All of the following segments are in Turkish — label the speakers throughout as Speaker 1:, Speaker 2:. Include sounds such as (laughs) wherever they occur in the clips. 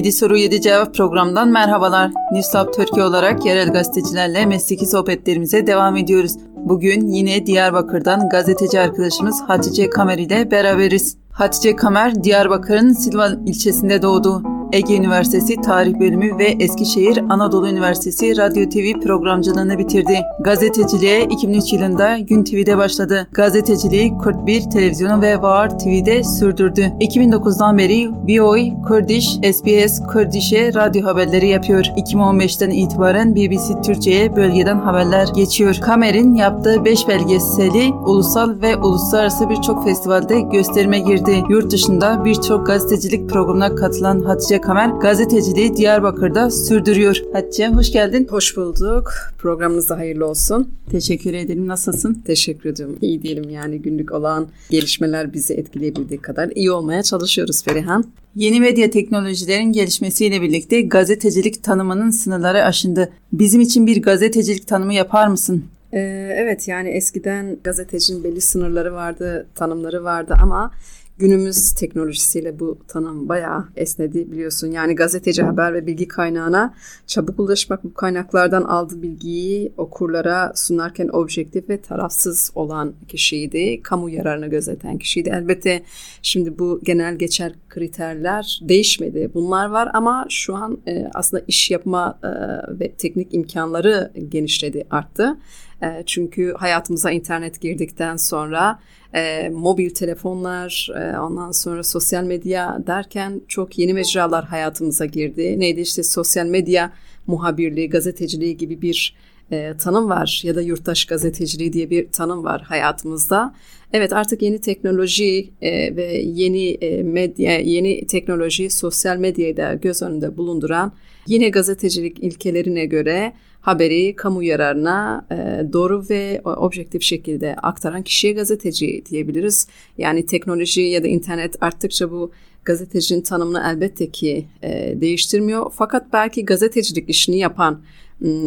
Speaker 1: 7 soru 7 cevap programından merhabalar. Newslab Türkiye olarak yerel gazetecilerle mesleki sohbetlerimize devam ediyoruz. Bugün yine Diyarbakır'dan gazeteci arkadaşımız Hatice Kamer ile beraberiz. Hatice Kamer, Diyarbakır'ın Silvan ilçesinde doğdu. Ege Üniversitesi Tarih Bölümü ve Eskişehir Anadolu Üniversitesi Radyo TV programcılığını bitirdi. Gazeteciliğe 2003 yılında Gün TV'de başladı. Gazeteciliği Kurt 1 televizyonu ve Var TV'de sürdürdü. 2009'dan beri VOA, Kurdish, SBS, Kurdish'e radyo haberleri yapıyor. 2015'ten itibaren BBC Türkçe'ye bölgeden haberler geçiyor. Kamer'in yaptığı 5 belgeseli ulusal ve uluslararası birçok festivalde gösterime girdi. Yurt dışında birçok gazetecilik programına katılan Hatice Kamer gazeteciliği Diyarbakır'da sürdürüyor. Hatice hoş geldin.
Speaker 2: Hoş bulduk. Programınız da hayırlı olsun.
Speaker 1: Teşekkür ederim. Nasılsın?
Speaker 2: Teşekkür ediyorum. İyi diyelim yani günlük olan gelişmeler bizi etkileyebildiği kadar iyi olmaya çalışıyoruz Ferihan.
Speaker 1: Yeni medya teknolojilerin gelişmesiyle birlikte gazetecilik tanımının sınırları aşındı. Bizim için bir gazetecilik tanımı yapar mısın?
Speaker 2: Ee, evet yani eskiden gazetecinin belli sınırları vardı, tanımları vardı ama günümüz teknolojisiyle bu tanım bayağı esnedi biliyorsun. Yani gazeteci haber ve bilgi kaynağına çabuk ulaşmak bu kaynaklardan aldığı bilgiyi okurlara sunarken objektif ve tarafsız olan kişiydi. Kamu yararını gözeten kişiydi. Elbette şimdi bu genel geçer kriterler değişmedi. Bunlar var ama şu an e, aslında iş yapma e, ve teknik imkanları genişledi, arttı. E, çünkü hayatımıza internet girdikten sonra e, mobil telefonlar, e, ondan sonra sosyal medya derken çok yeni mecralar hayatımıza girdi. Neydi işte sosyal medya muhabirliği, gazeteciliği gibi bir e, tanım var ya da yurttaş gazeteciliği diye bir tanım var hayatımızda. Evet artık yeni teknoloji ve yeni medya, yeni teknoloji sosyal medyayı da göz önünde bulunduran yine gazetecilik ilkelerine göre haberi kamu yararına e, doğru ve objektif şekilde aktaran kişiye gazeteci diyebiliriz. Yani teknoloji ya da internet arttıkça bu gazetecinin tanımını elbette ki e, değiştirmiyor. Fakat belki gazetecilik işini yapan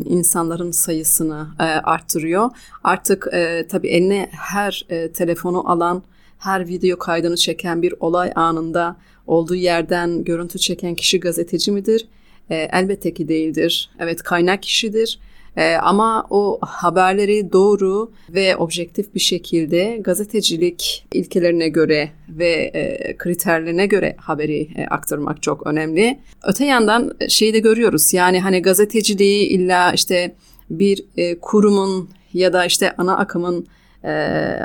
Speaker 2: insanların sayısını e, arttırıyor. Artık e, tabii eline her telefonu alan, her video kaydını çeken bir olay anında olduğu yerden görüntü çeken kişi gazeteci midir? E, elbette ki değildir. Evet kaynak kişidir. E, ama o haberleri doğru ve objektif bir şekilde gazetecilik ilkelerine göre ve e, kriterlerine göre haberi e, aktarmak çok önemli. Öte yandan şeyi de görüyoruz yani hani gazeteciliği illa işte bir e, kurumun ya da işte ana akımın e,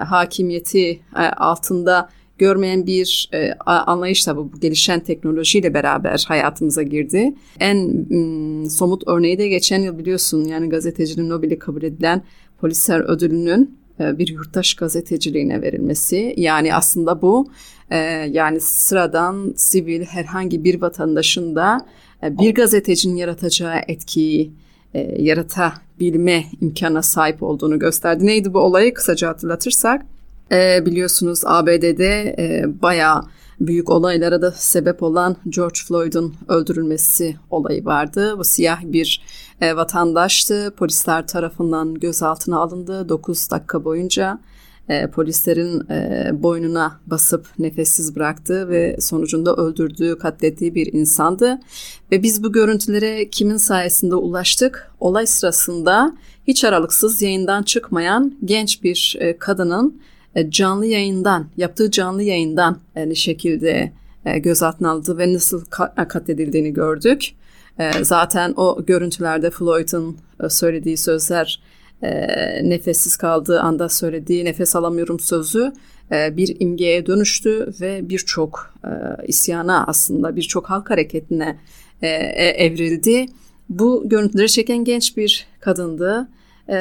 Speaker 2: hakimiyeti e, altında görmeyen bir e, anlayış da bu gelişen teknolojiyle beraber hayatımıza girdi. En m, somut örneği de geçen yıl biliyorsun yani gazetecinin Nobel'i kabul edilen Polisler ödülünün e, bir yurttaş gazeteciliğine verilmesi. Yani aslında bu e, yani sıradan sivil herhangi bir vatandaşın da e, bir gazetecinin yaratacağı etkiyi e, yaratabilme imkana sahip olduğunu gösterdi. Neydi bu olayı kısaca hatırlatırsak? E, biliyorsunuz ABD'de e, bayağı büyük olaylara da sebep olan George Floyd'un öldürülmesi olayı vardı. Bu siyah bir e, vatandaştı. Polisler tarafından gözaltına alındı 9 dakika boyunca. E, polislerin e, boynuna basıp nefessiz bıraktı ve sonucunda öldürdüğü, katlettiği bir insandı. Ve biz bu görüntülere kimin sayesinde ulaştık? Olay sırasında hiç aralıksız yayından çıkmayan genç bir e, kadının canlı yayından, yaptığı canlı yayından e, ne şekilde e, gözaltına aldı ve nasıl katledildiğini gördük. Zaten o görüntülerde Floyd'un söylediği sözler nefessiz kaldığı anda söylediği nefes alamıyorum sözü bir imgeye dönüştü ve birçok isyana aslında birçok halk hareketine evrildi. Bu görüntüleri çeken genç bir kadındı ee,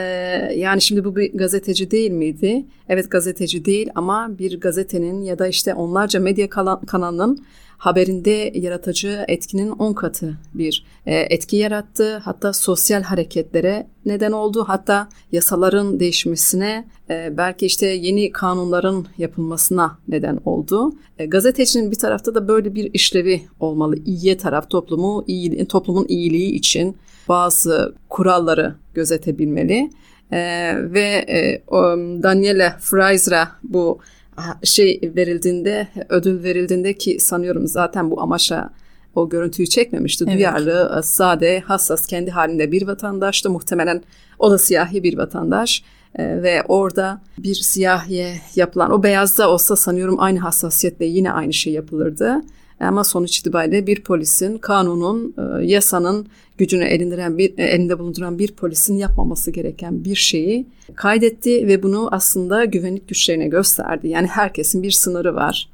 Speaker 2: yani şimdi bu bir gazeteci değil miydi? Evet gazeteci değil ama bir gazetenin ya da işte onlarca medya kanalının haberinde yaratıcı etkinin 10 katı bir e, etki yarattı. Hatta sosyal hareketlere neden oldu. Hatta yasaların değişmesine e, belki işte yeni kanunların yapılmasına neden oldu. E, gazetecinin bir tarafta da böyle bir işlevi olmalı. İyiye taraf toplumu, iyi, toplumun iyiliği için bazı kuralları gözetebilmeli. E, ve e, o, Daniela Fraser'a bu şey verildiğinde, ödül verildiğinde ki sanıyorum zaten bu amaçla o görüntüyü çekmemişti. Evet. Duyarlı, sade, hassas, kendi halinde bir vatandaştı. Muhtemelen o da siyahi bir vatandaş. Ee, ve orada bir siyahiye yapılan, o beyazda olsa sanıyorum aynı hassasiyetle yine aynı şey yapılırdı. Ama sonuç itibariyle bir polisin, kanunun, e, yasanın gücünü elindiren bir, e, elinde bulunduran bir polisin yapmaması gereken bir şeyi kaydetti ve bunu aslında güvenlik güçlerine gösterdi. Yani herkesin bir sınırı var.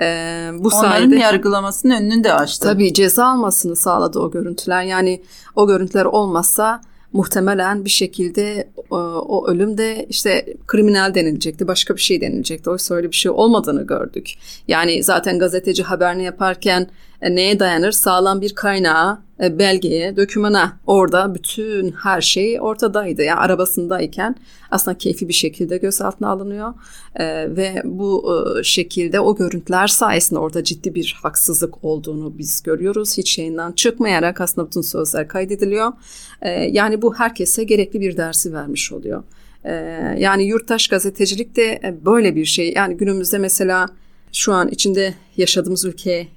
Speaker 1: Ee, bu Onların sayede, yargılamasının önünü de açtı.
Speaker 2: Tabii ceza almasını sağladı o görüntüler. Yani o görüntüler olmazsa muhtemelen bir şekilde o, e, o ölüm de işte kriminal denilecekti, başka bir şey denilecekti. Oysa öyle bir şey olmadığını gördük. Yani zaten gazeteci haberini yaparken neye dayanır? Sağlam bir kaynağa, e, belgeye, dökümana orada bütün her şey ortadaydı. Yani arabasındayken aslında keyfi bir şekilde gözaltına alınıyor e, ve bu e, şekilde o görüntüler sayesinde orada ciddi bir haksızlık olduğunu biz görüyoruz. Hiç yayından çıkmayarak aslında bütün sözler kaydediliyor. Yani bu herkese gerekli bir dersi vermiş oluyor. Yani yurttaş gazetecilik de böyle bir şey. Yani günümüzde mesela şu an içinde yaşadığımız ülkeye e,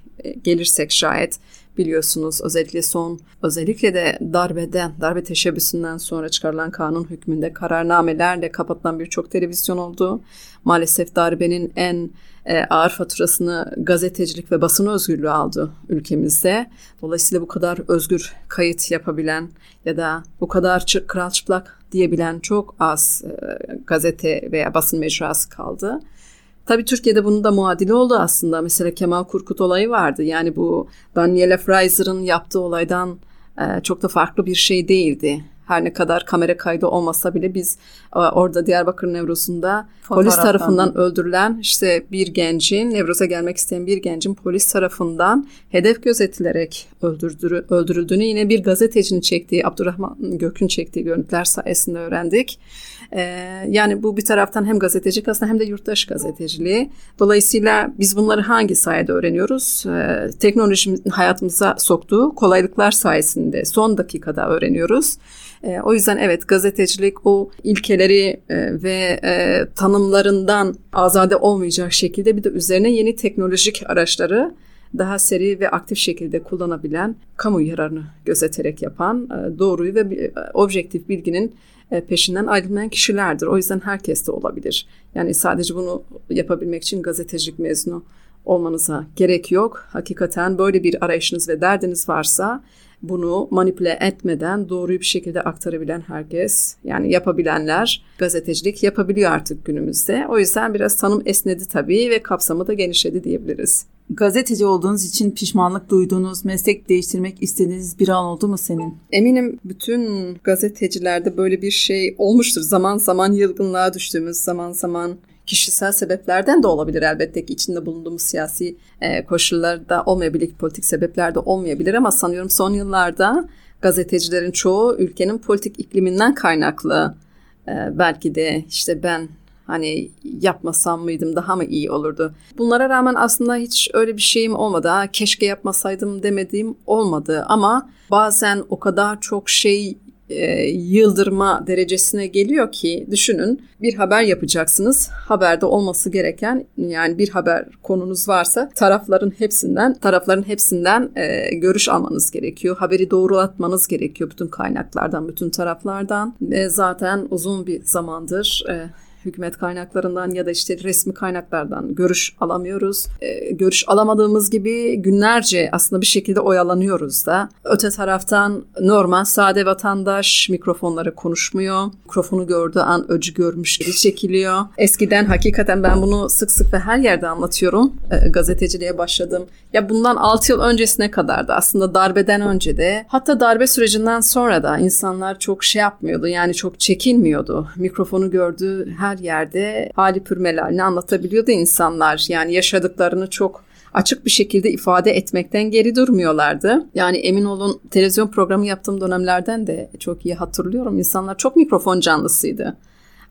Speaker 2: gelirsek şayet biliyorsunuz özellikle son özellikle de darbeden, darbe teşebbüsünden sonra çıkarılan kanun hükmünde kararnamelerle kapatılan birçok televizyon oldu. Maalesef darbenin en e, ağır faturasını gazetecilik ve basın özgürlüğü aldı ülkemizde. Dolayısıyla bu kadar özgür kayıt yapabilen ya da bu kadar çık, kral çıplak diyebilen çok az e, gazete veya basın mecrası kaldı. Tabii Türkiye'de bunun da muadili oldu aslında. Mesela Kemal Kurkut olayı vardı. Yani bu Daniela Fraser'ın yaptığı olaydan e, çok da farklı bir şey değildi. Her ne kadar kamera kaydı olmasa bile biz e, orada Diyarbakır Nevros'unda polis tarafından öldürülen işte bir gencin, Nevros'a gelmek isteyen bir gencin polis tarafından hedef gözetilerek öldürüldüğünü yine bir gazetecinin çektiği, Abdurrahman Gök'ün çektiği görüntüler sayesinde öğrendik. Ee, yani bu bir taraftan hem gazetecilik aslında hem de yurttaş gazeteciliği. Dolayısıyla biz bunları hangi sayede öğreniyoruz? Ee, teknolojinin hayatımıza soktuğu kolaylıklar sayesinde son dakikada öğreniyoruz. E, o yüzden evet gazetecilik o ilkeleri e, ve e, tanımlarından azade olmayacak şekilde bir de üzerine yeni teknolojik araçları daha seri ve aktif şekilde kullanabilen, kamu yararını gözeterek yapan, e, doğruyu ve e, objektif bilginin e, peşinden ayrılmayan kişilerdir. O yüzden herkes de olabilir. Yani sadece bunu yapabilmek için gazetecilik mezunu olmanıza gerek yok. Hakikaten böyle bir arayışınız ve derdiniz varsa bunu manipüle etmeden doğruyu bir şekilde aktarabilen herkes yani yapabilenler gazetecilik yapabiliyor artık günümüzde. O yüzden biraz tanım esnedi tabii ve kapsamı da genişledi diyebiliriz.
Speaker 1: Gazeteci olduğunuz için pişmanlık duyduğunuz, meslek değiştirmek istediğiniz bir an oldu mu senin?
Speaker 2: Eminim bütün gazetecilerde böyle bir şey olmuştur. Zaman zaman yılgınlığa düştüğümüz, zaman zaman kişisel sebeplerden de olabilir elbette ki içinde bulunduğumuz siyasi e, koşullarda olmayabilir, politik sebepler de olmayabilir ama sanıyorum son yıllarda gazetecilerin çoğu ülkenin politik ikliminden kaynaklı e, belki de işte ben hani yapmasam mıydım daha mı iyi olurdu. Bunlara rağmen aslında hiç öyle bir şeyim olmadı. Ha, keşke yapmasaydım demediğim olmadı ama bazen o kadar çok şey e, yıldırma derecesine geliyor ki düşünün bir haber yapacaksınız. Haberde olması gereken yani bir haber konunuz varsa tarafların hepsinden tarafların hepsinden e, görüş almanız gerekiyor. Haberi doğrulatmanız gerekiyor bütün kaynaklardan, bütün taraflardan. Ve zaten uzun bir zamandır e, hükümet kaynaklarından ya da işte resmi kaynaklardan görüş alamıyoruz. E, görüş alamadığımız gibi günlerce aslında bir şekilde oyalanıyoruz da. Öte taraftan normal sade vatandaş mikrofonları konuşmuyor. Mikrofonu gördüğü an öcü görmüş gibi çekiliyor. Eskiden hakikaten ben bunu sık sık ve her yerde anlatıyorum. E, gazeteciliğe başladım. Ya bundan 6 yıl öncesine kadar da aslında darbeden önce de hatta darbe sürecinden sonra da insanlar çok şey yapmıyordu. Yani çok çekinmiyordu. Mikrofonu gördüğü her her yerde hali pürmelalini anlatabiliyordu insanlar. Yani yaşadıklarını çok açık bir şekilde ifade etmekten geri durmuyorlardı. Yani emin olun televizyon programı yaptığım dönemlerden de çok iyi hatırlıyorum. İnsanlar çok mikrofon canlısıydı.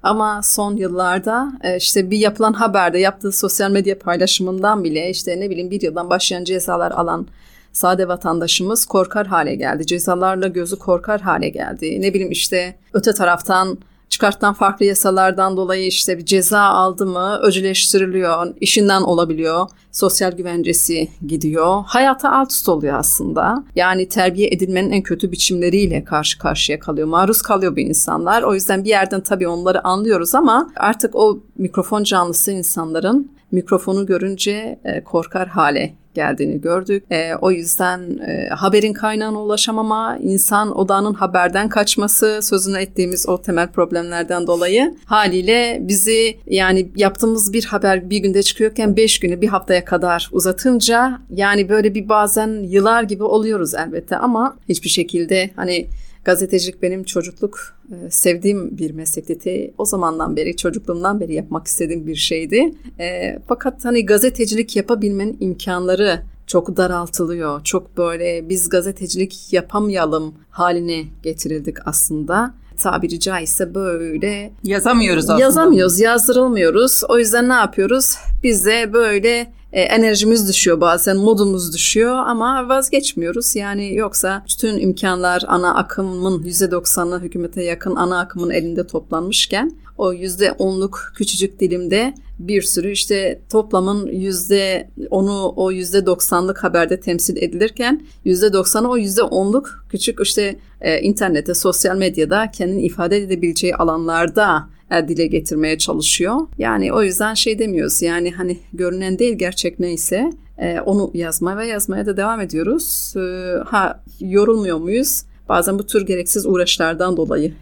Speaker 2: Ama son yıllarda e, işte bir yapılan haberde yaptığı sosyal medya paylaşımından bile işte ne bileyim bir yıldan başlayan cezalar alan sade vatandaşımız korkar hale geldi. Cezalarla gözü korkar hale geldi. Ne bileyim işte öte taraftan çıkartılan farklı yasalardan dolayı işte bir ceza aldı mı öcüleştiriliyor, işinden olabiliyor, sosyal güvencesi gidiyor. Hayata alt üst oluyor aslında. Yani terbiye edilmenin en kötü biçimleriyle karşı karşıya kalıyor. Maruz kalıyor bu insanlar. O yüzden bir yerden tabii onları anlıyoruz ama artık o mikrofon canlısı insanların mikrofonu görünce e, korkar hale geldiğini gördük. E, o yüzden e, haberin kaynağına ulaşamama, insan odağının haberden kaçması, sözünü ettiğimiz o temel problemlerden dolayı haliyle bizi yani yaptığımız bir haber bir günde çıkıyorken beş günü bir haftaya kadar uzatınca yani böyle bir bazen yıllar gibi oluyoruz elbette ama hiçbir şekilde hani Gazetecilik benim çocukluk e, sevdiğim bir meslekti. O zamandan beri, çocukluğumdan beri yapmak istediğim bir şeydi. E, fakat hani gazetecilik yapabilmenin imkanları çok daraltılıyor. Çok böyle biz gazetecilik yapamayalım haline getirildik aslında tabiri caizse böyle
Speaker 1: yazamıyoruz aslında.
Speaker 2: Yazamıyoruz, yazdırılmıyoruz. O yüzden ne yapıyoruz? Biz de böyle e, enerjimiz düşüyor bazen, modumuz düşüyor ama vazgeçmiyoruz. Yani yoksa bütün imkanlar ana akımın %90'ı hükümete yakın ana akımın elinde toplanmışken o %10'luk küçücük dilimde bir sürü işte toplamın %10'u o %90'lık haberde temsil edilirken %90'ı o %10'luk küçük işte e, internette, sosyal medyada kendini ifade edebileceği alanlarda dile getirmeye çalışıyor. Yani o yüzden şey demiyoruz yani hani görünen değil gerçek neyse e, onu yazmaya ve yazmaya da devam ediyoruz. E, ha yorulmuyor muyuz? Bazen bu tür gereksiz uğraşlardan dolayı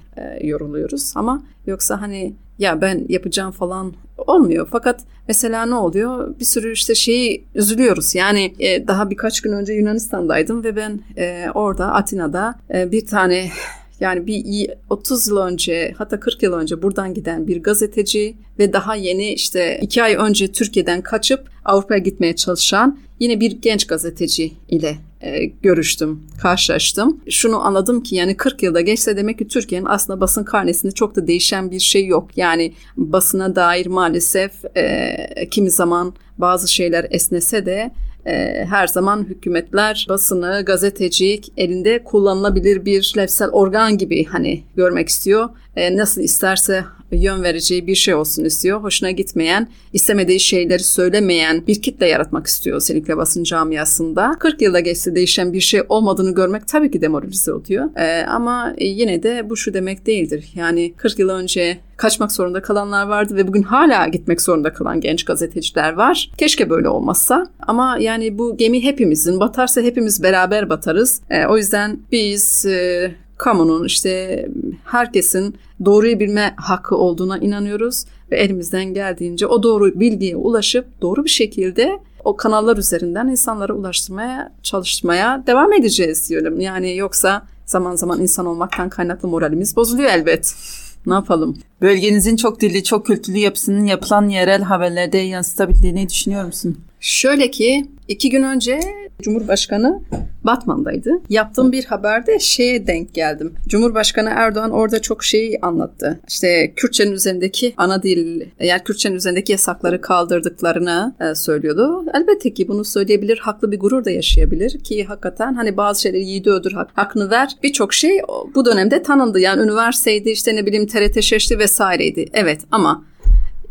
Speaker 2: yoruluyoruz ama yoksa hani ya ben yapacağım falan olmuyor. Fakat mesela ne oluyor? Bir sürü işte şeyi üzülüyoruz. Yani daha birkaç gün önce Yunanistan'daydım ve ben orada Atina'da bir tane yani bir 30 yıl önce hatta 40 yıl önce buradan giden bir gazeteci ve daha yeni işte 2 ay önce Türkiye'den kaçıp Avrupa'ya gitmeye çalışan yine bir genç gazeteci ile e, görüştüm, karşılaştım. Şunu anladım ki yani 40 yılda geçse demek ki Türkiye'nin aslında basın karnesinde çok da değişen bir şey yok. Yani basına dair maalesef e, kimi zaman bazı şeyler esnese de e, her zaman hükümetler basını, gazetecilik elinde kullanılabilir bir lefsel organ gibi hani görmek istiyor. E, nasıl isterse yön vereceği bir şey olsun istiyor. Hoşuna gitmeyen, istemediği şeyleri söylemeyen bir kitle yaratmak istiyor özellikle basın camiasında. 40 yılda geçse değişen bir şey olmadığını görmek tabii ki demoralize oluyor. Ee, ama yine de bu şu demek değildir. Yani 40 yıl önce kaçmak zorunda kalanlar vardı ve bugün hala gitmek zorunda kalan genç gazeteciler var. Keşke böyle olmazsa ama yani bu gemi hepimizin batarsa hepimiz beraber batarız. E, o yüzden biz e, kamunun işte herkesin doğruyu bilme hakkı olduğuna inanıyoruz ve elimizden geldiğince o doğru bilgiye ulaşıp doğru bir şekilde o kanallar üzerinden insanlara ulaştırmaya çalışmaya devam edeceğiz diyorum. Yani yoksa zaman zaman insan olmaktan kaynaklı moralimiz bozuluyor elbet. Ne yapalım?
Speaker 1: Bölgenizin çok dilli, çok kültürlü yapısının yapılan yerel haberlerde yansıtabildiğini düşünüyor musun?
Speaker 2: Şöyle ki iki gün önce Cumhurbaşkanı Batman'daydı. Yaptığım bir haberde şeye denk geldim. Cumhurbaşkanı Erdoğan orada çok şey anlattı. İşte Kürtçenin üzerindeki ana dil, yani Kürtçenin üzerindeki yasakları kaldırdıklarını e, söylüyordu. Elbette ki bunu söyleyebilir, haklı bir gurur da yaşayabilir ki hakikaten hani bazı şeyleri yiğidi öldür, hak, hakkını ver. Birçok şey bu dönemde tanındı. Yani üniversiteydi, işte ne bileyim TRT Şeşli vesaireydi. Evet ama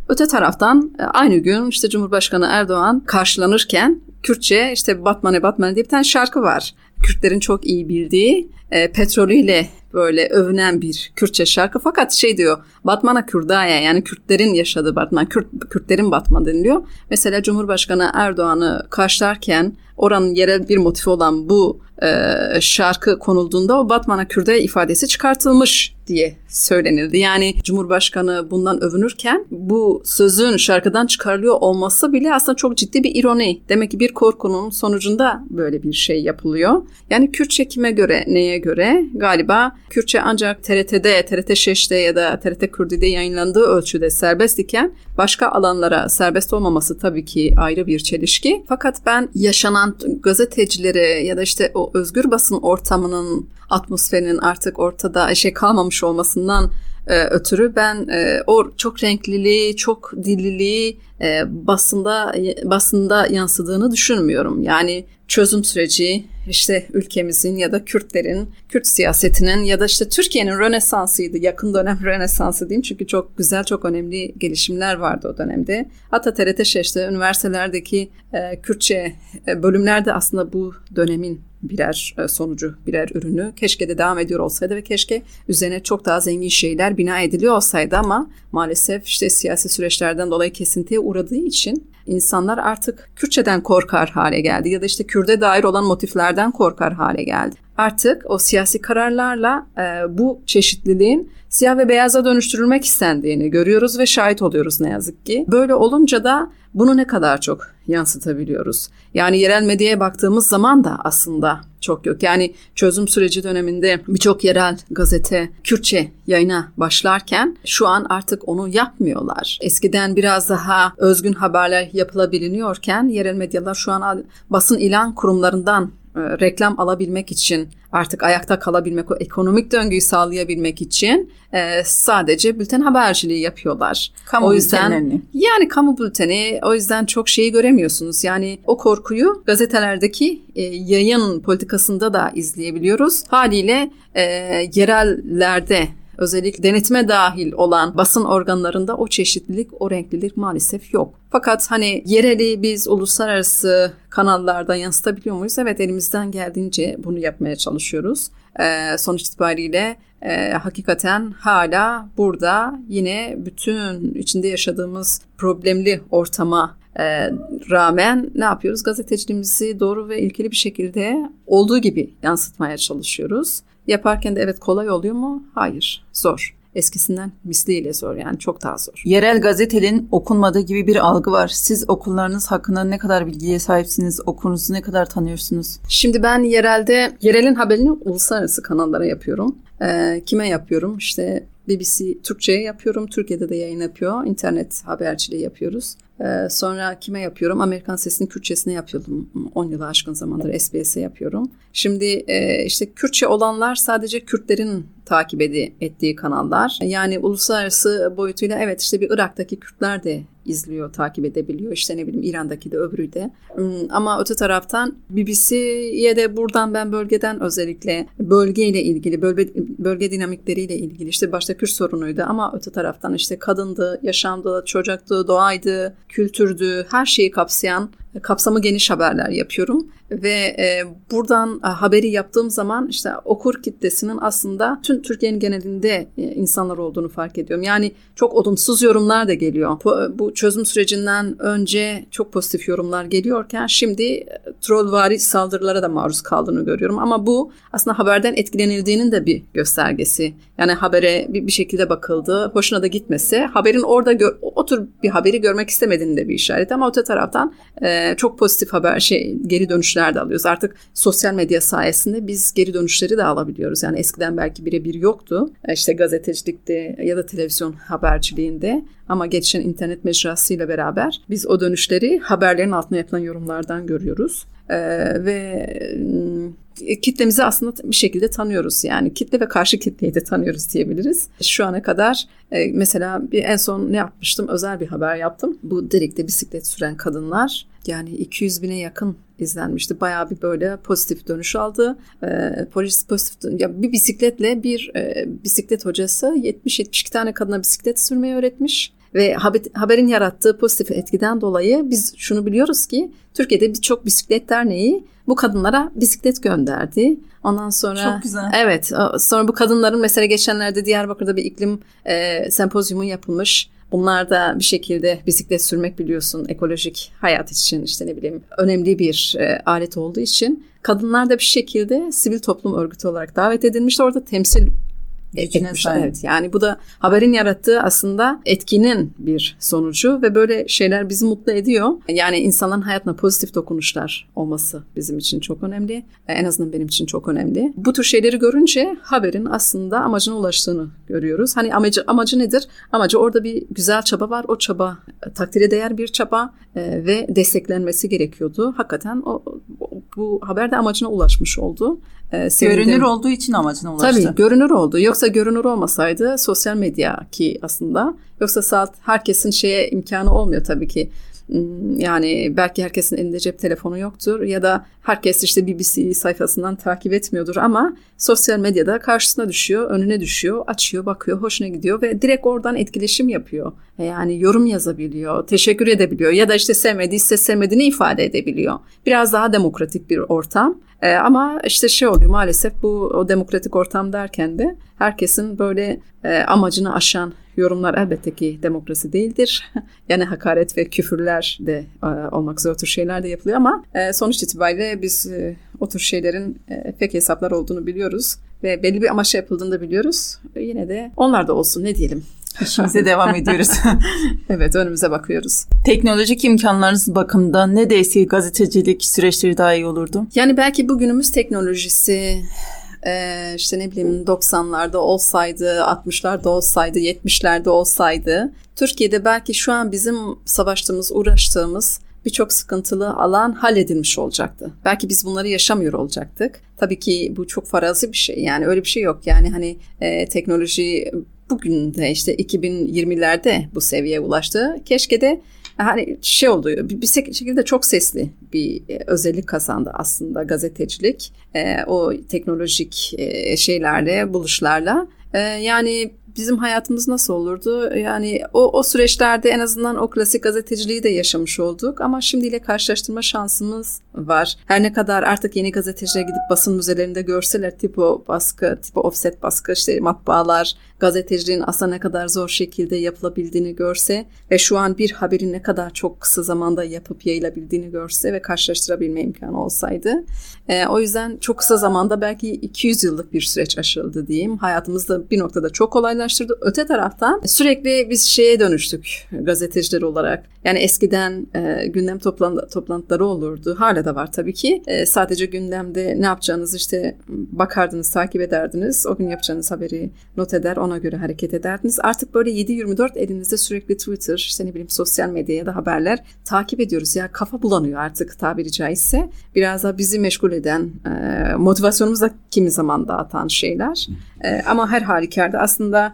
Speaker 2: Öte taraftan e, aynı gün işte Cumhurbaşkanı Erdoğan karşılanırken Kürtçe işte Batman'e Batman diye bir tane şarkı var. Kürtlerin çok iyi bildiği e, petrolüyle böyle övünen bir Kürtçe şarkı. Fakat şey diyor Batman'a Kürdaya yani Kürtlerin yaşadığı Batman, Kürt, Kürtlerin Batman deniliyor. Mesela Cumhurbaşkanı Erdoğan'ı karşılarken oranın yerel bir motifi olan bu e, şarkı konulduğunda o Batman'a Kürde ifadesi çıkartılmış diye söylenildi. Yani Cumhurbaşkanı bundan övünürken bu sözün şarkıdan çıkarılıyor olması bile aslında çok ciddi bir ironi. Demek ki bir korkunun sonucunda böyle bir şey yapılıyor. Yani Kürtçe kime göre, neye göre? Galiba Kürtçe ancak TRT'de, TRT Şeş'te ya da TRT Kürdi'de yayınlandığı ölçüde serbest iken başka alanlara serbest olmaması tabii ki ayrı bir çelişki. Fakat ben yaşanan gazetecilere ya da işte o özgür basın ortamının atmosferinin artık ortada şey kalmamış olmasından e, ötürü ben e, o çok renkliliği, çok dilliliği e, basında basında yansıdığını düşünmüyorum. Yani çözüm süreci işte ülkemizin ya da Kürtlerin, Kürt siyasetinin ya da işte Türkiye'nin Rönesansıydı. Yakın dönem (laughs) Rönesansı diyeyim çünkü çok güzel, çok önemli gelişimler vardı o dönemde. Hatta TRT Şeş'te üniversitelerdeki e, Kürtçe e, bölümlerde aslında bu dönemin birer e, sonucu, birer ürünü. Keşke de devam ediyor olsaydı ve keşke üzerine çok daha zengin şeyler bina ediliyor olsaydı ama maalesef işte siyasi süreçlerden dolayı kesintiye uğradığı için insanlar artık Kürtçeden korkar hale geldi ya da işte Kürde dair olan motiflerden korkar hale geldi. Artık o siyasi kararlarla e, bu çeşitliliğin siyah ve beyaza dönüştürülmek istendiğini görüyoruz ve şahit oluyoruz ne yazık ki. Böyle olunca da bunu ne kadar çok yansıtabiliyoruz? Yani yerel medyaya baktığımız zaman da aslında çok yok. Yani çözüm süreci döneminde birçok yerel gazete Kürtçe yayına başlarken şu an artık onu yapmıyorlar. Eskiden biraz daha özgün haberler yapılabiliyorken yerel medyalar şu an basın ilan kurumlarından reklam alabilmek için artık ayakta kalabilmek, o ekonomik döngüyü sağlayabilmek için e, sadece bülten haberciliği yapıyorlar.
Speaker 1: Kamu o yüzden bültenlerini.
Speaker 2: yani kamu bülteni o yüzden çok şeyi göremiyorsunuz. Yani o korkuyu gazetelerdeki e, yayın politikasında da izleyebiliyoruz. Haliyle e, yerellerde özellikle denetime dahil olan basın organlarında o çeşitlilik, o renklilik maalesef yok. Fakat hani yereli biz uluslararası kanallarda yansıtabiliyor muyuz? Evet elimizden geldiğince bunu yapmaya çalışıyoruz. Ee, sonuç itibariyle e, hakikaten hala burada yine bütün içinde yaşadığımız problemli ortama e, rağmen ne yapıyoruz? Gazeteciliğimizi doğru ve ilkeli bir şekilde olduğu gibi yansıtmaya çalışıyoruz. Yaparken de evet kolay oluyor mu? Hayır, zor. Eskisinden misliyle zor yani çok daha zor.
Speaker 1: Yerel gazetenin okunmadığı gibi bir algı var. Siz okullarınız hakkında ne kadar bilgiye sahipsiniz? Okulunuzu ne kadar tanıyorsunuz?
Speaker 2: Şimdi ben yerelde, yerelin haberini uluslararası kanallara yapıyorum. Ee, kime yapıyorum? İşte BBC Türkçe'ye yapıyorum. Türkiye'de de yayın yapıyor. İnternet haberciliği yapıyoruz. Ee, sonra kime yapıyorum? Amerikan Sesi'nin Kürtçesine yapıyordum. 10 yılı aşkın zamandır SBS'e yapıyorum. Şimdi e, işte Kürtçe olanlar sadece Kürtlerin takip edi, ettiği kanallar. Yani uluslararası boyutuyla evet işte bir Irak'taki Kürtler de izliyor, takip edebiliyor. İşte ne bileyim İran'daki de öbürü de. Hmm, ama öte taraftan BBC'ye de buradan ben bölgeden özellikle bölgeyle ilgili, bölge, bölge dinamikleriyle ilgili işte başta Kürt sorunuydu ama öte taraftan işte kadındı, yaşamdı, çocuktu, doğaydı, kültürdü, her şeyi kapsayan kapsamı geniş haberler yapıyorum ve e, buradan e, haberi yaptığım zaman işte okur kitlesinin aslında tüm Türkiye'nin genelinde e, insanlar olduğunu fark ediyorum. Yani çok olumsuz yorumlar da geliyor. Bu, bu çözüm sürecinden önce çok pozitif yorumlar geliyorken şimdi e, trollvari saldırılara da maruz kaldığını görüyorum. Ama bu aslında haberden etkilenildiğinin de bir göstergesi. Yani habere bir, bir şekilde bakıldı, hoşuna da gitmese haberin orada gö- o tür bir haberi görmek istemediğinin de bir işaret. Ama öte taraftan e, çok pozitif haber şey geri dönüşler de alıyoruz. Artık sosyal medya sayesinde biz geri dönüşleri de alabiliyoruz. Yani eskiden belki birebir yoktu. E, işte gazetecilikte ya da televizyon haberciliğinde ama geçen internet mecrasıyla beraber biz o dönüşleri haberlerin altına yapılan yorumlardan görüyoruz. Ee, ve kitlemizi aslında bir şekilde tanıyoruz yani kitle ve karşı kitleyi de tanıyoruz diyebiliriz. Şu ana kadar e, mesela bir en son ne yapmıştım özel bir haber yaptım. Bu Derik'te bisiklet süren kadınlar yani 200 bine yakın izlenmişti. Bayağı bir böyle pozitif dönüş aldı. E, polis pozitif ya bir bisikletle bir e, bisiklet hocası 70-72 tane kadına bisiklet sürmeyi öğretmiş. Ve haberin yarattığı pozitif etkiden dolayı biz şunu biliyoruz ki Türkiye'de birçok bisiklet derneği bu kadınlara bisiklet gönderdi. Ondan sonra
Speaker 1: Çok güzel.
Speaker 2: Evet, sonra bu kadınların mesela geçenlerde Diyarbakır'da bir iklim e, sempozyumu yapılmış. Bunlar da bir şekilde bisiklet sürmek biliyorsun ekolojik hayat için işte ne bileyim önemli bir e, alet olduğu için kadınlar da bir şekilde sivil toplum örgütü olarak davet edilmiş. Orada temsil etmiş. Evet, yani bu da haberin yarattığı aslında etkinin bir sonucu ve böyle şeyler bizi mutlu ediyor. Yani insanların hayatına pozitif dokunuşlar olması bizim için çok önemli. En azından benim için çok önemli. Bu tür şeyleri görünce haberin aslında amacına ulaştığını görüyoruz. Hani amacı amacı nedir? Amacı orada bir güzel çaba var. O çaba takdire değer bir çaba e, ve desteklenmesi gerekiyordu. Hakikaten o, bu haber de amacına ulaşmış oldu.
Speaker 1: E, görünür olduğu için amacına ulaştı.
Speaker 2: Tabii görünür oldu. Yoksa görünür olmasaydı sosyal medya ki aslında yoksa saat herkesin şeye imkanı olmuyor tabii ki. Hmm, yani belki herkesin elinde cep telefonu yoktur ya da herkes işte BBC sayfasından takip etmiyordur ama sosyal medyada karşısına düşüyor, önüne düşüyor, açıyor, bakıyor, hoşuna gidiyor ve direkt oradan etkileşim yapıyor. Yani yorum yazabiliyor, teşekkür edebiliyor ya da işte sevmediyse sevmediğini ifade edebiliyor. Biraz daha demokratik bir ortam. E, ama işte şey oluyor maalesef bu o demokratik ortam derken de herkesin böyle e, amacını aşan yorumlar elbette ki demokrasi değildir. (laughs) yani hakaret ve küfürler de e, olmak üzere o tür şeyler de yapılıyor ama e, sonuç itibariyle biz e, o tür şeylerin e, fake hesaplar olduğunu biliyoruz ve belli bir amaçla yapıldığını da biliyoruz. E, yine de onlar da olsun ne diyelim.
Speaker 1: İşimize devam ediyoruz. (laughs)
Speaker 2: evet önümüze bakıyoruz.
Speaker 1: Teknolojik imkanlarınız bakımından ne değilse gazetecilik süreçleri daha iyi olurdu?
Speaker 2: Yani belki bugünümüz teknolojisi e, işte ne bileyim 90'larda olsaydı, 60'larda olsaydı, 70'lerde olsaydı Türkiye'de belki şu an bizim savaştığımız, uğraştığımız birçok sıkıntılı alan halledilmiş olacaktı. Belki biz bunları yaşamıyor olacaktık. Tabii ki bu çok farazi bir şey. Yani öyle bir şey yok. Yani hani e, teknoloji bugün de işte 2020'lerde bu seviyeye ulaştı. Keşke de hani şey oluyor bir, bir şekilde çok sesli bir e, özellik kazandı aslında gazetecilik e, o teknolojik e, şeylerle buluşlarla e, yani bizim hayatımız nasıl olurdu? Yani o, o süreçlerde en azından o klasik gazeteciliği de yaşamış olduk ama şimdiyle karşılaştırma şansımız var. Her ne kadar artık yeni gazetecilere gidip basın müzelerinde görseler tipo baskı, tipo offset baskı, işte matbaalar, gazeteciliğin aslında ne kadar zor şekilde yapılabildiğini görse ve şu an bir haberin ne kadar çok kısa zamanda yapıp yayılabildiğini görse ve karşılaştırabilme imkanı olsaydı. E, o yüzden çok kısa zamanda belki 200 yıllık bir süreç aşıldı diyeyim. Hayatımızda bir noktada çok kolaylaştırdı. Öte taraftan sürekli biz şeye dönüştük gazeteciler olarak. Yani eskiden e, gündem toplantı, toplantıları olurdu. Hala da var tabii ki. E, sadece gündemde ne yapacağınızı işte bakardınız, takip ederdiniz. O gün yapacağınız haberi not eder, ona göre hareket ederdiniz. Artık böyle 7-24 elinizde sürekli Twitter, işte ne bileyim sosyal medya ya da haberler takip ediyoruz. Ya kafa bulanıyor artık tabiri caizse. Biraz da bizi meşgul eden, e, motivasyonumuzu da kimi zaman dağıtan şeyler. E, ama her halükarda aslında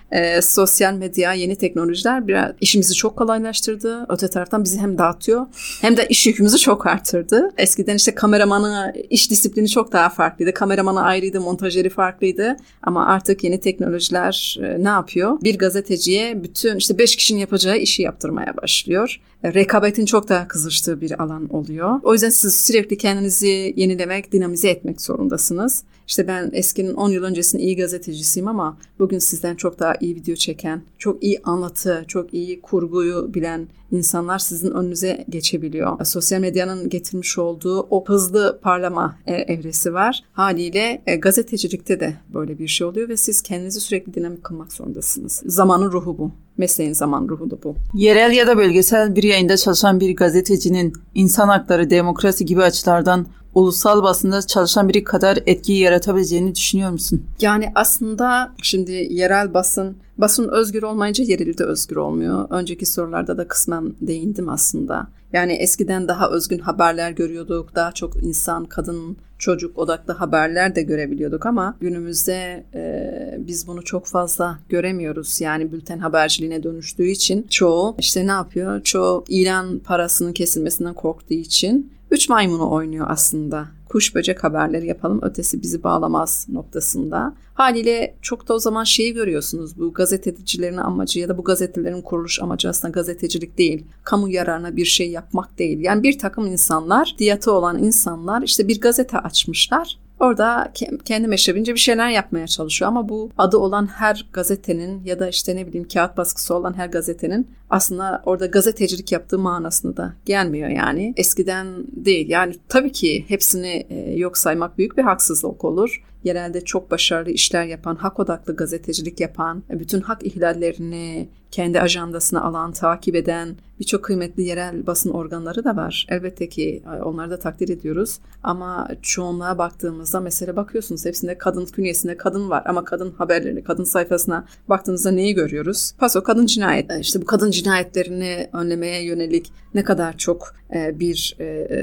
Speaker 2: e, sosyal medya, yeni teknolojiler biraz işimizi çok kolaylaştırdı. Öte taraftan bizi hem dağıtıyor hem de iş yükümüzü çok arttırdı. Eskiden işte kameramanı iş disiplini çok daha farklıydı. Kameramanı ayrıydı, montajeri farklıydı. Ama artık yeni teknolojiler e, ne yapıyor? Bir gazeteciye bütün işte beş kişinin yapacağı işi yaptırmaya başlıyor. E, rekabetin çok daha kızıştığı bir alan oluyor. O yüzden siz sürekli kendinizi yenilemek, dinamize etmek zorundasınız. İşte ben eskinin 10 yıl öncesinin iyi gazetecisiyim ama bugün sizden çok daha iyi video çeken, çok iyi anlatı, çok iyi kurguyu bilen insanlar sizin önünüze geçebiliyor. Sosyal medyanın getirmiş olduğu o hızlı parlama e, evresi var. Haliyle e, gazetecilikte de böyle bir şey oluyor ve siz kendinizi sürekli dinamik kılmak zorundasınız. Zamanın ruhu bu. Mesleğin zaman ruhu da bu.
Speaker 1: Yerel ya da bölgesel bir yayında çalışan bir gazetecinin insan hakları, demokrasi gibi açılardan ulusal basında çalışan biri kadar etkiyi yaratabileceğini düşünüyor musun?
Speaker 2: Yani aslında şimdi yerel basın basın özgür olmayınca yereli de özgür olmuyor. Önceki sorularda da kısmen değindim aslında. Yani eskiden daha özgün haberler görüyorduk. Daha çok insan, kadın, çocuk odaklı haberler de görebiliyorduk ama günümüzde e, biz bunu çok fazla göremiyoruz. Yani bülten haberciliğine dönüştüğü için çoğu işte ne yapıyor? Çoğu ilan parasının kesilmesinden korktuğu için Üç maymunu oynuyor aslında. Kuş böcek haberleri yapalım ötesi bizi bağlamaz noktasında. Haliyle çok da o zaman şeyi görüyorsunuz bu gazetecilerin amacı ya da bu gazetelerin kuruluş amacı aslında gazetecilik değil. Kamu yararına bir şey yapmak değil. Yani bir takım insanlar, diyatı olan insanlar işte bir gazete açmışlar Orada kendi meşrebince bir şeyler yapmaya çalışıyor. Ama bu adı olan her gazetenin ya da işte ne bileyim kağıt baskısı olan her gazetenin aslında orada gazetecilik yaptığı manasında da gelmiyor yani. Eskiden değil. Yani tabii ki hepsini e, yok saymak büyük bir haksızlık olur yerelde çok başarılı işler yapan, hak odaklı gazetecilik yapan, bütün hak ihlallerini kendi ajandasına alan, takip eden birçok kıymetli yerel basın organları da var. Elbette ki e, onları da takdir ediyoruz. Ama çoğunluğa baktığımızda mesela bakıyorsunuz hepsinde kadın künyesinde kadın var ama kadın haberlerini, kadın sayfasına baktığınızda neyi görüyoruz? Paso kadın cinayet. E, işte bu kadın cinayetlerini önlemeye yönelik ne kadar çok e, bir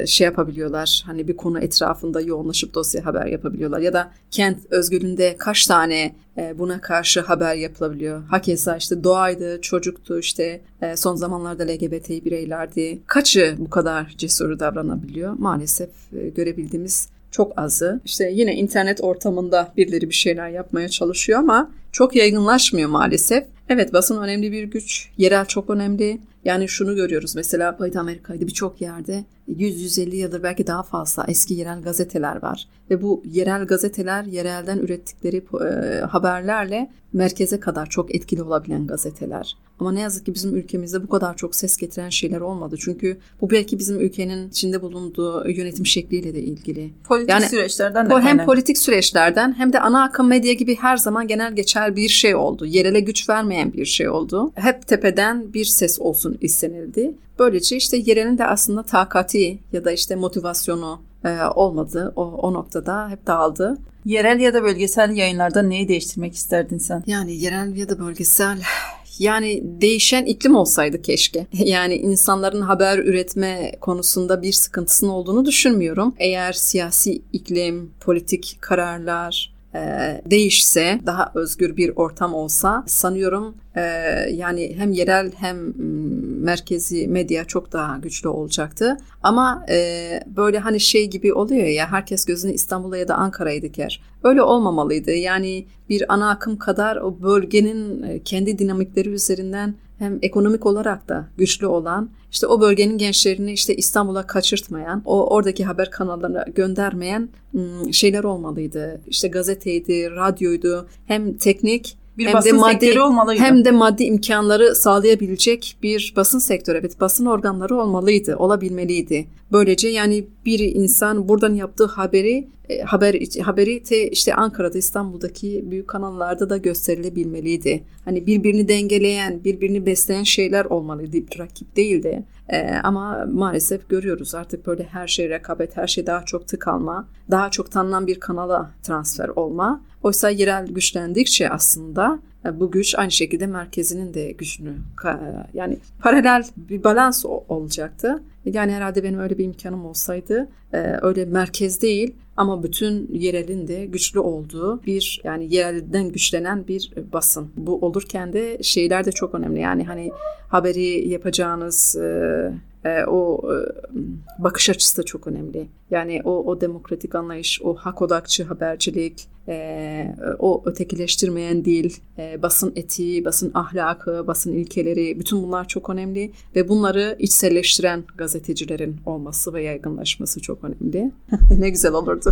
Speaker 2: şey yapabiliyorlar. Hani bir konu etrafında yoğunlaşıp dosya haber yapabiliyorlar ya da kent özgürlüğünde kaç tane e, buna karşı haber yapılabiliyor. Hakeza işte doğaydı, çocuktu, işte e, son zamanlarda LGBT bireylerdi. Kaçı bu kadar cesur davranabiliyor? Maalesef e, görebildiğimiz çok azı. İşte yine internet ortamında birileri bir şeyler yapmaya çalışıyor ama çok yaygınlaşmıyor maalesef. Evet basın önemli bir güç. Yerel çok önemli. Yani şunu görüyoruz mesela Batı Amerika'da birçok yerde 100-150 yıldır belki daha fazla eski yerel gazeteler var. Ve bu yerel gazeteler yerelden ürettikleri e, haberlerle merkeze kadar çok etkili olabilen gazeteler. Ama ne yazık ki bizim ülkemizde bu kadar çok ses getiren şeyler olmadı. Çünkü bu belki bizim ülkenin içinde bulunduğu yönetim şekliyle de ilgili.
Speaker 1: Politik yani, süreçlerden
Speaker 2: de Hem kaynak. politik süreçlerden hem de ana akım medya gibi her zaman genel geçer bir şey oldu. Yerele güç vermeyen bir şey oldu. Hep tepeden bir ses olsun istenildi. Böylece işte yerelin de aslında takati ya da işte motivasyonu e, olmadı. O, o noktada hep dağıldı.
Speaker 1: Yerel ya da bölgesel yayınlarda neyi değiştirmek isterdin sen?
Speaker 2: Yani yerel ya da bölgesel yani değişen iklim olsaydı keşke. (laughs) Yani insanların haber üretme konusunda bir sıkıntısının olduğunu düşünmüyorum. Eğer siyasi iklim, politik kararlar, değişse, daha özgür bir ortam olsa sanıyorum e, yani hem yerel hem merkezi medya çok daha güçlü olacaktı. Ama e, böyle hani şey gibi oluyor ya herkes gözünü İstanbul'a ya da Ankara'ya diker. Öyle olmamalıydı. Yani bir ana akım kadar o bölgenin kendi dinamikleri üzerinden hem ekonomik olarak da güçlü olan, işte o bölgenin gençlerini işte İstanbul'a kaçırtmayan, o oradaki haber kanallarına göndermeyen şeyler olmalıydı. İşte gazeteydi, radyoydu, hem teknik
Speaker 1: bir hem basın de maddi, sektörü olmalıydı.
Speaker 2: Hem de maddi imkanları sağlayabilecek bir basın sektörü. Evet basın organları olmalıydı, olabilmeliydi. Böylece yani bir insan buradan yaptığı haberi e, haber haberi te işte Ankara'da İstanbul'daki büyük kanallarda da gösterilebilmeliydi. Hani birbirini dengeleyen, birbirini besleyen şeyler olmalıydı. Rakip değil de. Ee, ama maalesef görüyoruz artık böyle her şey rekabet, her şey daha çok tıkalma, daha çok tanınan bir kanala transfer olma. Oysa yerel güçlendikçe aslında e, bu güç aynı şekilde merkezinin de gücünü yani paralel bir balans olacaktı. Yani herhalde benim öyle bir imkanım olsaydı e, öyle merkez değil ama bütün yerelin de güçlü olduğu bir yani yerelden güçlenen bir basın. Bu olurken de şeyler de çok önemli. Yani hani haberi yapacağınız e, e, o e, bakış açısı da çok önemli. Yani o, o demokratik anlayış, o hak odakçı habercilik, e, o ötekileştirmeyen dil, e, basın etiği, basın ahlakı, basın ilkeleri bütün bunlar çok önemli ve bunları içselleştiren gazetecilerin olması ve yaygınlaşması çok önemli. (laughs) ne güzel olurdu.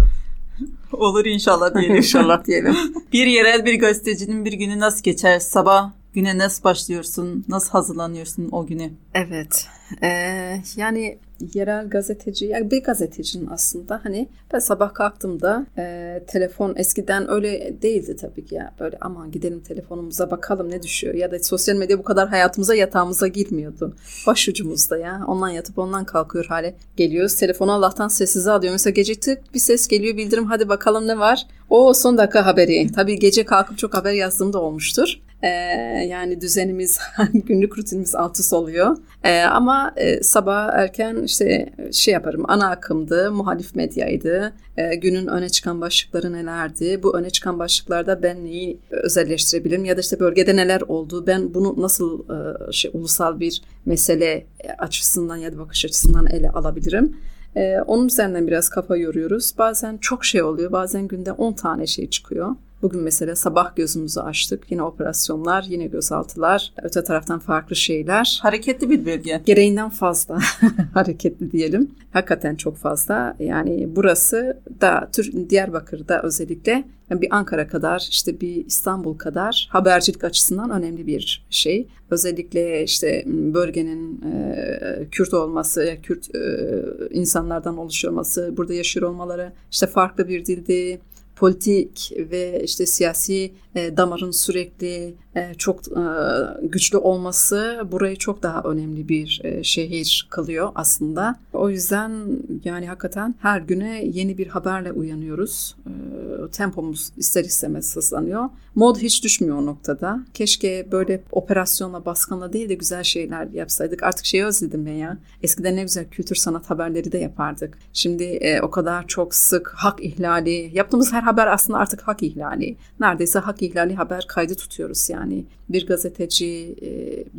Speaker 1: Olur inşallah diyelim. (laughs)
Speaker 2: inşallah diyelim. (laughs)
Speaker 1: bir yerel bir gazetecinin bir günü nasıl geçer? Sabah güne nasıl başlıyorsun? Nasıl hazırlanıyorsun o güne?
Speaker 2: Evet. Ee, yani yerel gazeteci, yani bir gazetecinin aslında hani ben sabah kalktığımda e, telefon eskiden öyle değildi tabii ki ya böyle aman gidelim telefonumuza bakalım ne düşüyor ya da sosyal medya bu kadar hayatımıza yatağımıza girmiyordu. Başucumuzda ya ondan yatıp ondan kalkıyor hale geliyoruz. Telefonu Allah'tan sessize alıyor. Mesela gece tık bir ses geliyor bildirim hadi bakalım ne var. O son dakika haberi. Tabii gece kalkıp çok haber yazdığım da olmuştur. Ee, yani düzenimiz, (laughs) günlük rutinimiz alt üst oluyor. Ee, ama e, sabah erken işte şey yaparım, ana akımdı, muhalif medyaydı, e, günün öne çıkan başlıkları nelerdi, bu öne çıkan başlıklarda ben neyi özelleştirebilirim ya da işte bölgede neler oldu, ben bunu nasıl e, şey, ulusal bir mesele açısından ya da bakış açısından ele alabilirim. Ee, onun üzerinden biraz kafa yoruyoruz. Bazen çok şey oluyor. Bazen günde 10 tane şey çıkıyor. Bugün mesela sabah gözümüzü açtık. Yine operasyonlar, yine gözaltılar, öte taraftan farklı şeyler.
Speaker 1: Hareketli bir bölge.
Speaker 2: Gereğinden fazla (laughs) hareketli diyelim. Hakikaten çok fazla. Yani burası da Diyarbakır'da özellikle bir Ankara kadar işte bir İstanbul kadar habercilik açısından önemli bir şey. Özellikle işte bölgenin e, Kürt olması, Kürt e, insanlardan oluşuyor olması, burada yaşıyor olmaları, işte farklı bir dilde politik ve işte siyasi e, damarın sürekli e, çok e, güçlü olması burayı çok daha önemli bir şehir kılıyor aslında. O yüzden yani hakikaten her güne yeni bir haberle uyanıyoruz. Tempomuz ister istemez hızlanıyor. Mod hiç düşmüyor o noktada. Keşke böyle operasyonla, baskınla değil de güzel şeyler yapsaydık. Artık şeyi özledim ben ya. Eskiden ne güzel kültür sanat haberleri de yapardık. Şimdi o kadar çok sık hak ihlali. Yaptığımız her haber aslında artık hak ihlali. Neredeyse hak ihlali haber kaydı tutuyoruz yani. Bir gazeteci e,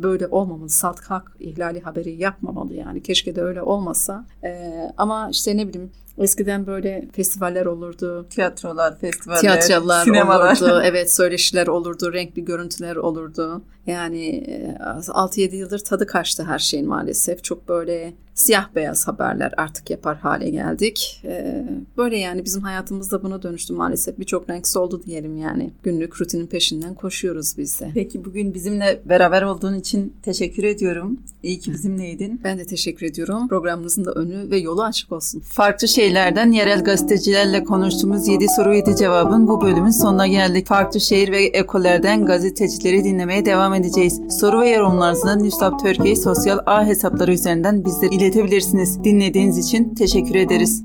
Speaker 2: böyle olmamalı. Salt hak ihlali haberi yapmamalı yani. Keşke de öyle olmasa. E, ama işte ne bileyim Eskiden böyle festivaller olurdu.
Speaker 1: Tiyatrolar, festivaller,
Speaker 2: tiyatrolar
Speaker 1: sinemalar.
Speaker 2: olurdu. (laughs) Evet söyleşiler olurdu, renkli görüntüler olurdu. Yani 6-7 e, yıldır tadı kaçtı her şeyin maalesef. Çok böyle siyah beyaz haberler artık yapar hale geldik. E, böyle yani bizim hayatımızda buna dönüştü maalesef. Birçok renk soldu diyelim yani. Günlük rutinin peşinden koşuyoruz biz de.
Speaker 1: Peki bugün bizimle beraber olduğun için teşekkür ediyorum. İyi ki bizimleydin.
Speaker 2: Ben de teşekkür ediyorum. Programınızın da önü ve yolu açık olsun.
Speaker 1: Farklı şeylerden yerel gazetecilerle konuştuğumuz 7 soru 7 cevabın bu bölümün sonuna geldik. Farklı şehir ve ekollerden gazetecileri dinlemeye devam edeceğiz. Soru ve yorumlarınızı Newstop Türkiye sosyal ağ hesapları üzerinden bizlere iletebilirsiniz. Dinlediğiniz için teşekkür ederiz.